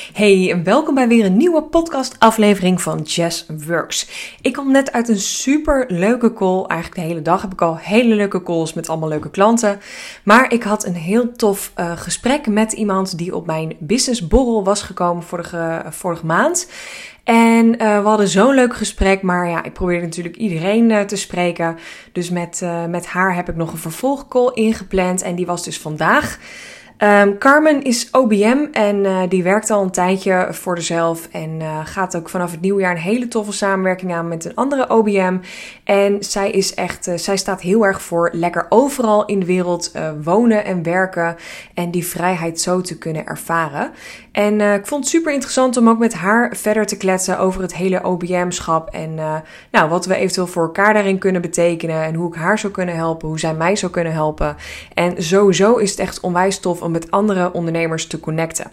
Hey, welkom bij weer een nieuwe podcast-aflevering van Jazz Works. Ik kom net uit een super leuke call. Eigenlijk de hele dag heb ik al hele leuke calls met allemaal leuke klanten. Maar ik had een heel tof uh, gesprek met iemand die op mijn businessborrel was gekomen vorige, vorige maand. En uh, we hadden zo'n leuk gesprek, maar ja, ik probeerde natuurlijk iedereen uh, te spreken. Dus met, met haar heb ik nog een vervolgcall ingepland en die was dus vandaag. Um, Carmen is OBM en uh, die werkt al een tijdje voor zichzelf en uh, gaat ook vanaf het nieuwe jaar een hele toffe samenwerking aan met een andere OBM. En zij is echt, uh, zij staat heel erg voor lekker overal in de wereld wonen en werken en die vrijheid zo te kunnen ervaren. En ik vond het super interessant om ook met haar verder te kletsen over het hele OBM-schap en nou, wat we eventueel voor elkaar daarin kunnen betekenen en hoe ik haar zou kunnen helpen, hoe zij mij zou kunnen helpen. En sowieso is het echt onwijs tof met andere ondernemers te connecten.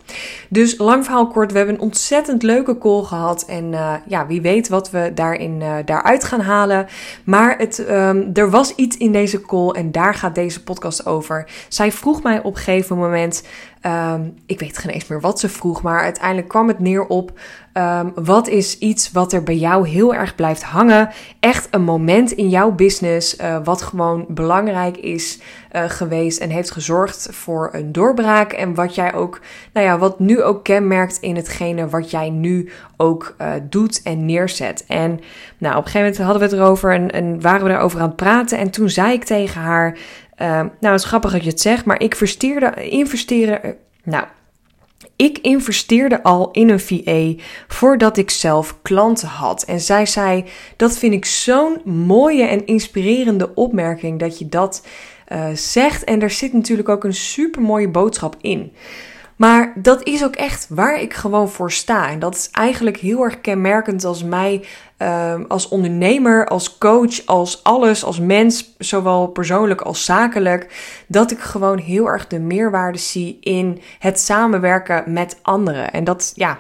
Dus lang verhaal kort, we hebben een ontzettend leuke call gehad. En uh, ja, wie weet wat we daarin, uh, daaruit gaan halen. Maar het, um, er was iets in deze call en daar gaat deze podcast over. Zij vroeg mij op een gegeven moment Um, ik weet geen eens meer wat ze vroeg, maar uiteindelijk kwam het neer op um, wat is iets wat er bij jou heel erg blijft hangen. Echt een moment in jouw business uh, wat gewoon belangrijk is uh, geweest en heeft gezorgd voor een doorbraak. En wat jij ook, nou ja, wat nu ook kenmerkt in hetgene wat jij nu ook uh, doet en neerzet. En nou, op een gegeven moment hadden we het erover en, en waren we erover aan het praten. En toen zei ik tegen haar. Uh, nou, het is grappig dat je het zegt, maar ik investeerde, investeren. Nou, ik investeerde al in een VA voordat ik zelf klanten had. En zij zei: Dat vind ik zo'n mooie en inspirerende opmerking dat je dat uh, zegt. En er zit natuurlijk ook een super mooie boodschap in. Maar dat is ook echt waar ik gewoon voor sta. En dat is eigenlijk heel erg kenmerkend als mij, uh, als ondernemer, als coach, als alles, als mens, zowel persoonlijk als zakelijk. Dat ik gewoon heel erg de meerwaarde zie in het samenwerken met anderen. En dat, ja,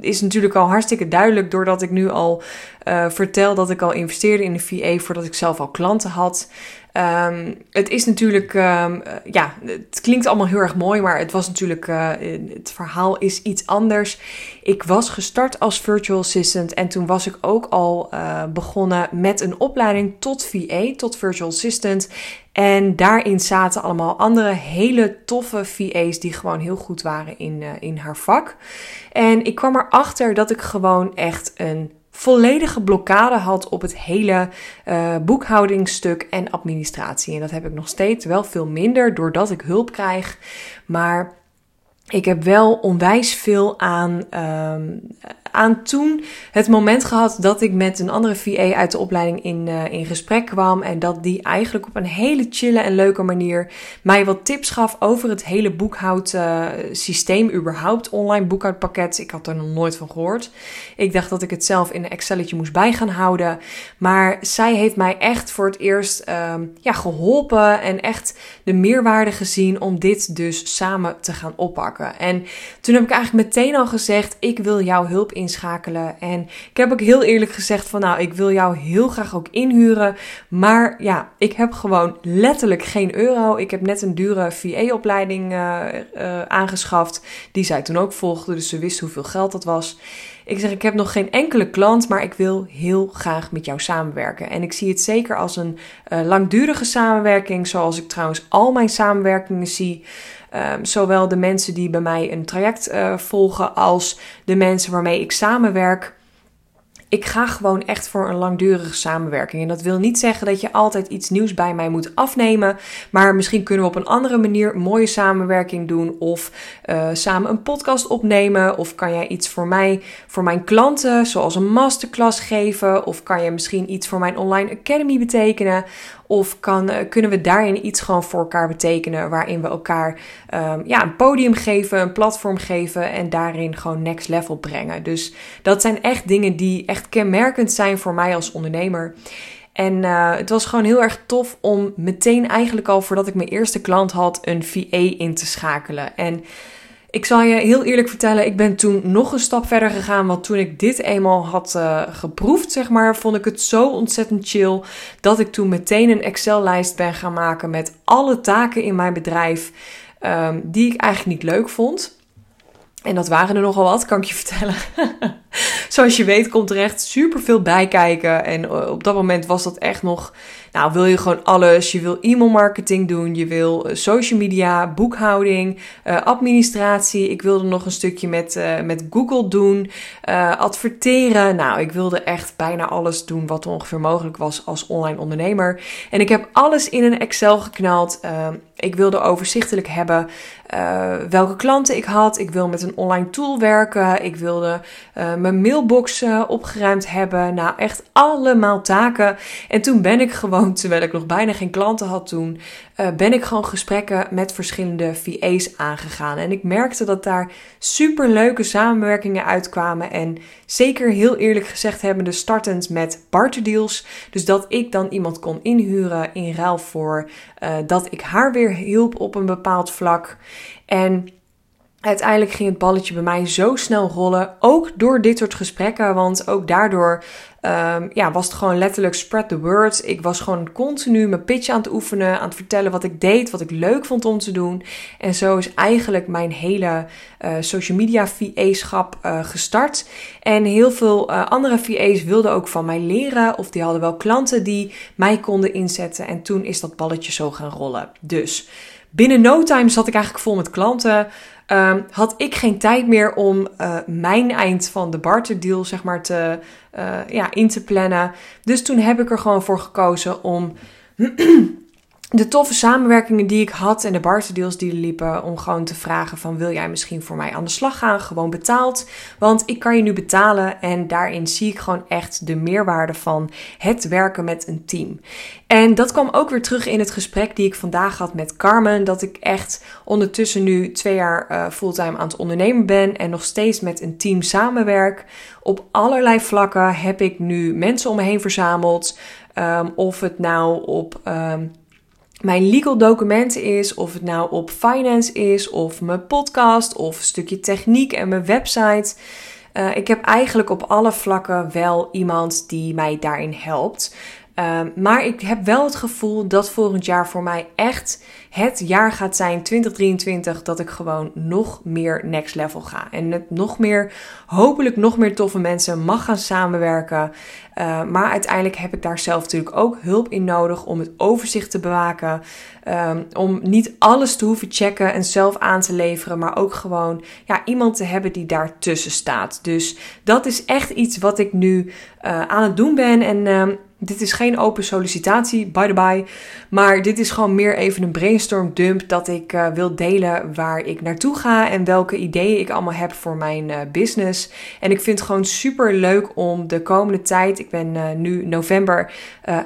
is natuurlijk al hartstikke duidelijk doordat ik nu al uh, vertel dat ik al investeerde in de VA voordat ik zelf al klanten had. Um, het is natuurlijk, um, ja, het klinkt allemaal heel erg mooi, maar het was natuurlijk, uh, het verhaal is iets anders. Ik was gestart als virtual assistant en toen was ik ook al uh, begonnen met een opleiding tot VA, tot virtual assistant. En daarin zaten allemaal andere hele toffe VA's die gewoon heel goed waren in, uh, in haar vak. En ik kwam erachter dat ik gewoon echt een volledige blokkade had op het hele uh, boekhoudingsstuk en administratie. En dat heb ik nog steeds wel veel minder doordat ik hulp krijg. Maar ik heb wel onwijs veel aan, um, aan toen het moment gehad dat ik met een andere VA uit de opleiding in, uh, in gesprek kwam. En dat die eigenlijk op een hele chille en leuke manier mij wat tips gaf over het hele boekhoudsysteem, uh, überhaupt online boekhoudpakket. Ik had er nog nooit van gehoord. Ik dacht dat ik het zelf in een Excelletje moest bij gaan houden. Maar zij heeft mij echt voor het eerst um, ja, geholpen en echt de meerwaarde gezien om dit dus samen te gaan oppakken. En toen heb ik eigenlijk meteen al gezegd: ik wil jouw hulp inschakelen. En ik heb ook heel eerlijk gezegd: van nou, ik wil jou heel graag ook inhuren. Maar ja, ik heb gewoon letterlijk geen euro. Ik heb net een dure VA-opleiding uh, uh, aangeschaft. Die zij toen ook volgde, dus ze wist hoeveel geld dat was. Ik zeg, ik heb nog geen enkele klant, maar ik wil heel graag met jou samenwerken. En ik zie het zeker als een uh, langdurige samenwerking, zoals ik trouwens al mijn samenwerkingen zie. Um, zowel de mensen die bij mij een traject uh, volgen als de mensen waarmee ik samenwerk. Ik ga gewoon echt voor een langdurige samenwerking. En dat wil niet zeggen dat je altijd iets nieuws bij mij moet afnemen. Maar misschien kunnen we op een andere manier een mooie samenwerking doen. Of uh, samen een podcast opnemen. Of kan jij iets voor mij, voor mijn klanten, zoals een masterclass geven. Of kan je misschien iets voor mijn online academy betekenen. Of kan, uh, kunnen we daarin iets gewoon voor elkaar betekenen. Waarin we elkaar um, ja, een podium geven, een platform geven. En daarin gewoon next level brengen. Dus dat zijn echt dingen die echt kenmerkend zijn voor mij als ondernemer. En uh, het was gewoon heel erg tof om meteen eigenlijk al voordat ik mijn eerste klant had een VA in te schakelen. En ik zal je heel eerlijk vertellen, ik ben toen nog een stap verder gegaan. Want toen ik dit eenmaal had uh, geproefd, zeg maar, vond ik het zo ontzettend chill. Dat ik toen meteen een Excel-lijst ben gaan maken met alle taken in mijn bedrijf. Um, die ik eigenlijk niet leuk vond. En dat waren er nogal wat, kan ik je vertellen. Zoals je weet komt er echt super veel bij kijken. En eh, op dat moment was dat echt nog nou, wil je gewoon alles. Je wil e-mailmarketing doen. Je wil eh, social media, boekhouding, uh, administratie. Ik wilde nog een stukje met, met Google doen. Adverteren. Nou, ik wilde echt bijna alles doen wat ongeveer mogelijk was als online ondernemer. En ik heb alles in een Excel geknald. Ik wilde overzichtelijk hebben uh, welke klanten ik had. Ik wil met een online tool werken. Ik wilde uh, mijn mailbox uh, opgeruimd hebben. Nou, echt allemaal taken. En toen ben ik gewoon terwijl ik nog bijna geen klanten had toen, uh, ben ik gewoon gesprekken met verschillende VA's aangegaan. En ik merkte dat daar super leuke samenwerkingen uitkwamen. En zeker heel eerlijk gezegd hebbende startend met barterdeals. Dus dat ik dan iemand kon inhuren in ruil voor uh, dat ik haar weer hielp op een bepaald vlak. En uiteindelijk ging het balletje bij mij zo snel rollen. Ook door dit soort gesprekken. Want ook daardoor um, ja, was het gewoon letterlijk spread the word. Ik was gewoon continu mijn pitch aan het oefenen. Aan het vertellen wat ik deed. Wat ik leuk vond om te doen. En zo is eigenlijk mijn hele uh, social media VA-schap uh, gestart. En heel veel uh, andere VA's wilden ook van mij leren. Of die hadden wel klanten die mij konden inzetten. En toen is dat balletje zo gaan rollen. Dus binnen no time zat ik eigenlijk vol met klanten. Um, had ik geen tijd meer om uh, mijn eind van de barterdeal zeg maar te, uh, ja, in te plannen. Dus toen heb ik er gewoon voor gekozen om de toffe samenwerkingen die ik had en de barterdeals die liepen, om gewoon te vragen van wil jij misschien voor mij aan de slag gaan, gewoon betaald. Want ik kan je nu betalen en daarin zie ik gewoon echt de meerwaarde van het werken met een team. En dat kwam ook weer terug in het gesprek die ik vandaag had met Carmen, dat ik echt ondertussen nu twee jaar uh, fulltime aan het ondernemen ben en nog steeds met een team samenwerk. Op allerlei vlakken heb ik nu mensen om me heen verzameld. Um, of het nou op um, mijn legal documenten is, of het nou op finance is, of mijn podcast, of een stukje techniek en mijn website. Uh, ik heb eigenlijk op alle vlakken wel iemand die mij daarin helpt. Uh, maar ik heb wel het gevoel dat volgend jaar voor mij echt het jaar gaat zijn, 2023, dat ik gewoon nog meer next level ga. En met nog meer, hopelijk nog meer toffe mensen mag gaan samenwerken. Uh, maar uiteindelijk heb ik daar zelf natuurlijk ook hulp in nodig om het overzicht te bewaken. Um, om niet alles te hoeven checken en zelf aan te leveren, maar ook gewoon ja, iemand te hebben die daartussen staat. Dus dat is echt iets wat ik nu uh, aan het doen ben. En dit is geen open sollicitatie, by the by. Maar dit is gewoon meer even een brainstorm dump dat ik uh, wil delen waar ik naartoe ga en welke ideeën ik allemaal heb voor mijn uh, business. En ik vind het gewoon super leuk om de komende tijd, ik ben uh, nu november,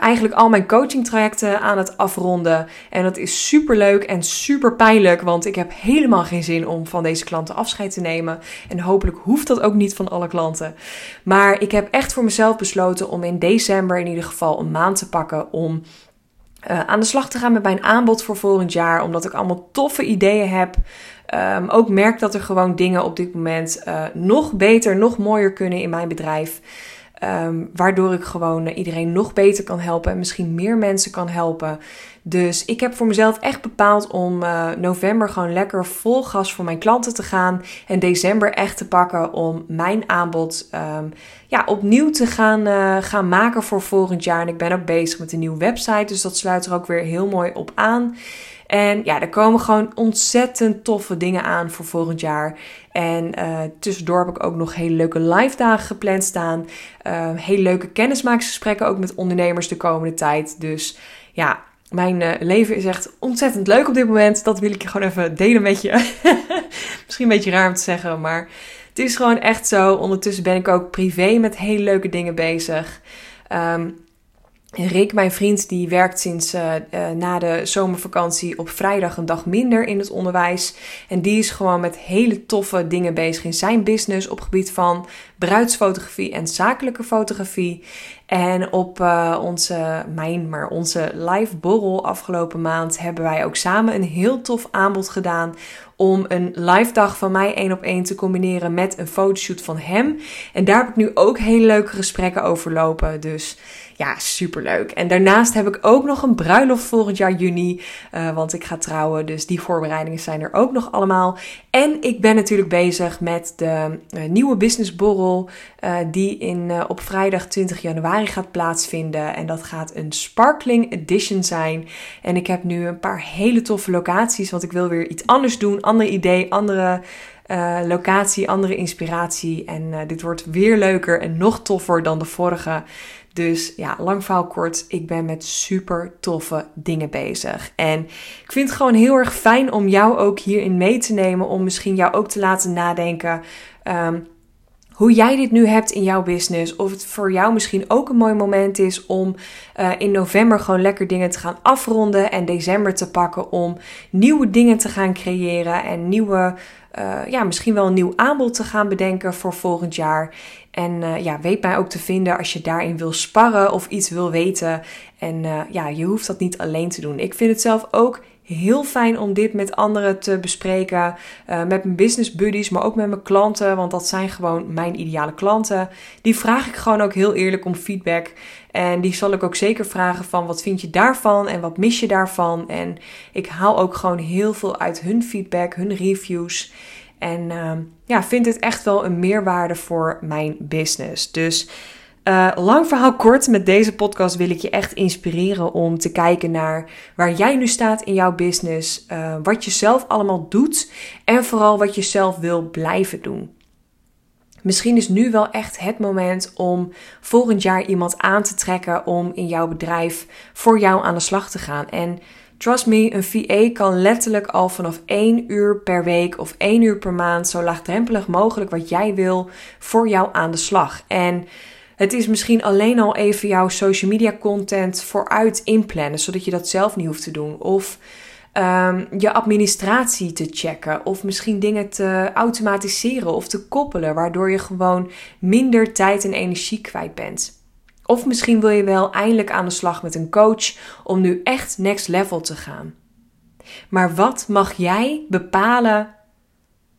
eigenlijk al mijn coaching trajecten aan het afronden. En dat is super leuk en super pijnlijk, want ik heb helemaal geen zin om van deze klanten afscheid te nemen. En hopelijk hoeft dat ook niet van alle klanten. Maar ik heb echt voor mezelf besloten om in december in ieder geval een maand te pakken om uh, aan de slag te gaan met mijn aanbod voor volgend jaar. Omdat ik allemaal toffe ideeën heb. Um, ook merk dat er gewoon dingen op dit moment uh, nog beter, nog mooier kunnen in mijn bedrijf. Um, waardoor ik gewoon uh, iedereen nog beter kan helpen en misschien meer mensen kan helpen. Dus ik heb voor mezelf echt bepaald om uh, november gewoon lekker vol gas voor mijn klanten te gaan. En december echt te pakken om mijn aanbod um, ja, opnieuw te gaan, uh, gaan maken voor volgend jaar. En ik ben ook bezig met een nieuwe website, dus dat sluit er ook weer heel mooi op aan. En ja, er komen gewoon ontzettend toffe dingen aan voor volgend jaar. En uh, tussendoor heb ik ook nog hele leuke live dagen gepland staan. Uh, hele leuke kennismakingsgesprekken ook met ondernemers de komende tijd. Dus ja, mijn uh, leven is echt ontzettend leuk op dit moment. Dat wil ik gewoon even delen met je. Misschien een beetje raar om te zeggen, maar het is gewoon echt zo. Ondertussen ben ik ook privé met hele leuke dingen bezig. Um, Rick, mijn vriend, die werkt sinds uh, uh, na de zomervakantie op vrijdag een dag minder in het onderwijs. En die is gewoon met hele toffe dingen bezig in zijn business op gebied van bruidsfotografie en zakelijke fotografie. En op uh, onze, mijn, maar onze live borrel afgelopen maand hebben wij ook samen een heel tof aanbod gedaan om een live dag van mij één op één te combineren met een fotoshoot van hem. En daar heb ik nu ook hele leuke gesprekken over lopen. Dus ja, superleuk. En daarnaast heb ik ook nog een bruiloft volgend jaar juni. Uh, want ik ga trouwen. Dus die voorbereidingen zijn er ook nog allemaal. En ik ben natuurlijk bezig met de uh, nieuwe businessborrel. Uh, die in, op vrijdag 20 januari gaat plaatsvinden. En dat gaat een sparkling edition zijn. En ik heb nu een paar hele toffe locaties. Want ik wil weer iets anders doen. Ander idee, andere... Locatie, andere inspiratie. En dit wordt weer leuker en nog toffer dan de vorige. Dus ja, lang verhaal kort, ik ben met super toffe dingen bezig. En ik vind het gewoon heel erg fijn om jou ook hierin mee te nemen. Om misschien jou ook te laten nadenken. Um, hoe jij dit nu hebt in jouw business. Of het voor jou misschien ook een mooi moment is om uh, in november gewoon lekker dingen te gaan afronden. En december te pakken om nieuwe dingen te gaan creëren. En nieuwe, uh, ja, misschien wel een nieuw aanbod te gaan bedenken voor volgend jaar. En uh, ja, weet mij ook te vinden als je daarin wil sparren of iets wil weten. En ja, je hoeft dat niet alleen te doen. Ik vind het zelf ook heel fijn om dit met anderen te bespreken. Uh, met mijn business buddies, maar ook met mijn klanten. Want dat zijn gewoon mijn ideale klanten. Die vraag ik gewoon ook heel eerlijk om feedback. En die zal ik ook zeker vragen van wat vind je daarvan en wat mis je daarvan. En ik haal ook gewoon heel veel uit hun feedback, hun reviews. En uh, ja, vind het echt wel een meerwaarde voor mijn business. Dus uh, lang verhaal kort, met deze podcast wil ik je echt inspireren om te kijken naar waar jij nu staat in jouw business, uh, wat je zelf allemaal doet en vooral wat je zelf wil blijven doen. Misschien is nu wel echt het moment om volgend jaar iemand aan te trekken om in jouw bedrijf voor jou aan de slag te gaan. En trust me, een VA kan letterlijk al vanaf 1 uur per week of 1 uur per maand zo laagdrempelig mogelijk wat jij wil voor jou aan de slag. En het is misschien alleen al even jouw social media content vooruit inplannen, zodat je dat zelf niet hoeft te doen. Of um, je administratie te checken. Of misschien dingen te automatiseren of te koppelen, waardoor je gewoon minder tijd en energie kwijt bent. Of misschien wil je wel eindelijk aan de slag met een coach om nu echt next level te gaan. Maar wat mag jij bepalen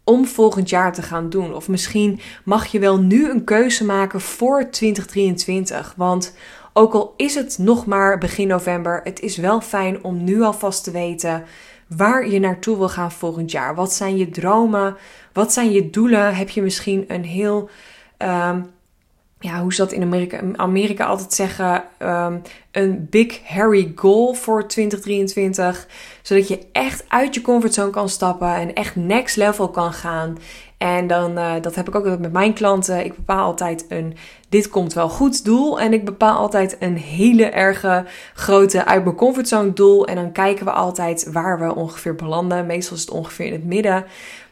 om volgend jaar te gaan doen. Of misschien mag je wel nu een keuze maken voor 2023. Want ook al is het nog maar begin november, het is wel fijn om nu alvast te weten waar je naartoe wil gaan volgend jaar. Wat zijn je dromen? Wat zijn je doelen? Heb je misschien een heel. Um, ja, hoe ze dat in Amerika, Amerika altijd zeggen, um, een big hairy goal voor 2023. Zodat je echt uit je comfortzone kan stappen en echt next level kan gaan. En dan, uh, dat heb ik ook met mijn klanten. Ik bepaal altijd een dit komt wel goed doel. En ik bepaal altijd een hele erge grote uit mijn comfortzone doel. En dan kijken we altijd waar we ongeveer belanden. Meestal is het ongeveer in het midden.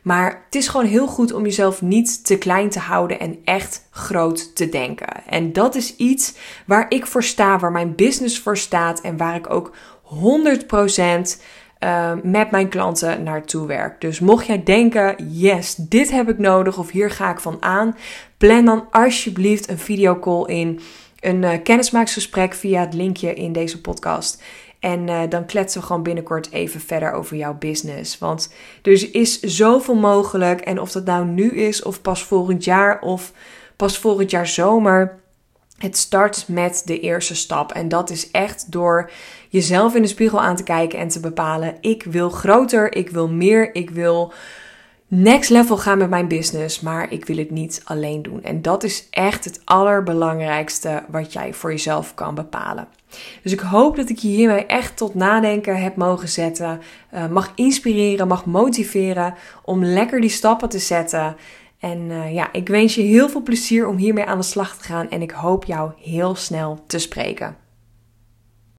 Maar het is gewoon heel goed om jezelf niet te klein te houden en echt groot te denken. En dat is iets waar ik voor sta, waar mijn business voor staat en waar ik ook 100% uh, met mijn klanten naartoe werk. Dus mocht jij denken, yes, dit heb ik nodig of hier ga ik van aan, plan dan alsjeblieft een videocall in. Een uh, kennismaaksgesprek via het linkje in deze podcast. En uh, dan kletsen we gewoon binnenkort even verder over jouw business. Want er is zoveel mogelijk. En of dat nou nu is, of pas volgend jaar, of pas volgend jaar zomer. Het start met de eerste stap. En dat is echt door jezelf in de spiegel aan te kijken en te bepalen: ik wil groter, ik wil meer, ik wil next level gaan met mijn business, maar ik wil het niet alleen doen. En dat is echt het allerbelangrijkste wat jij voor jezelf kan bepalen. Dus ik hoop dat ik je hiermee echt tot nadenken heb mogen zetten, uh, mag inspireren, mag motiveren om lekker die stappen te zetten. En uh, ja, ik wens je heel veel plezier om hiermee aan de slag te gaan en ik hoop jou heel snel te spreken.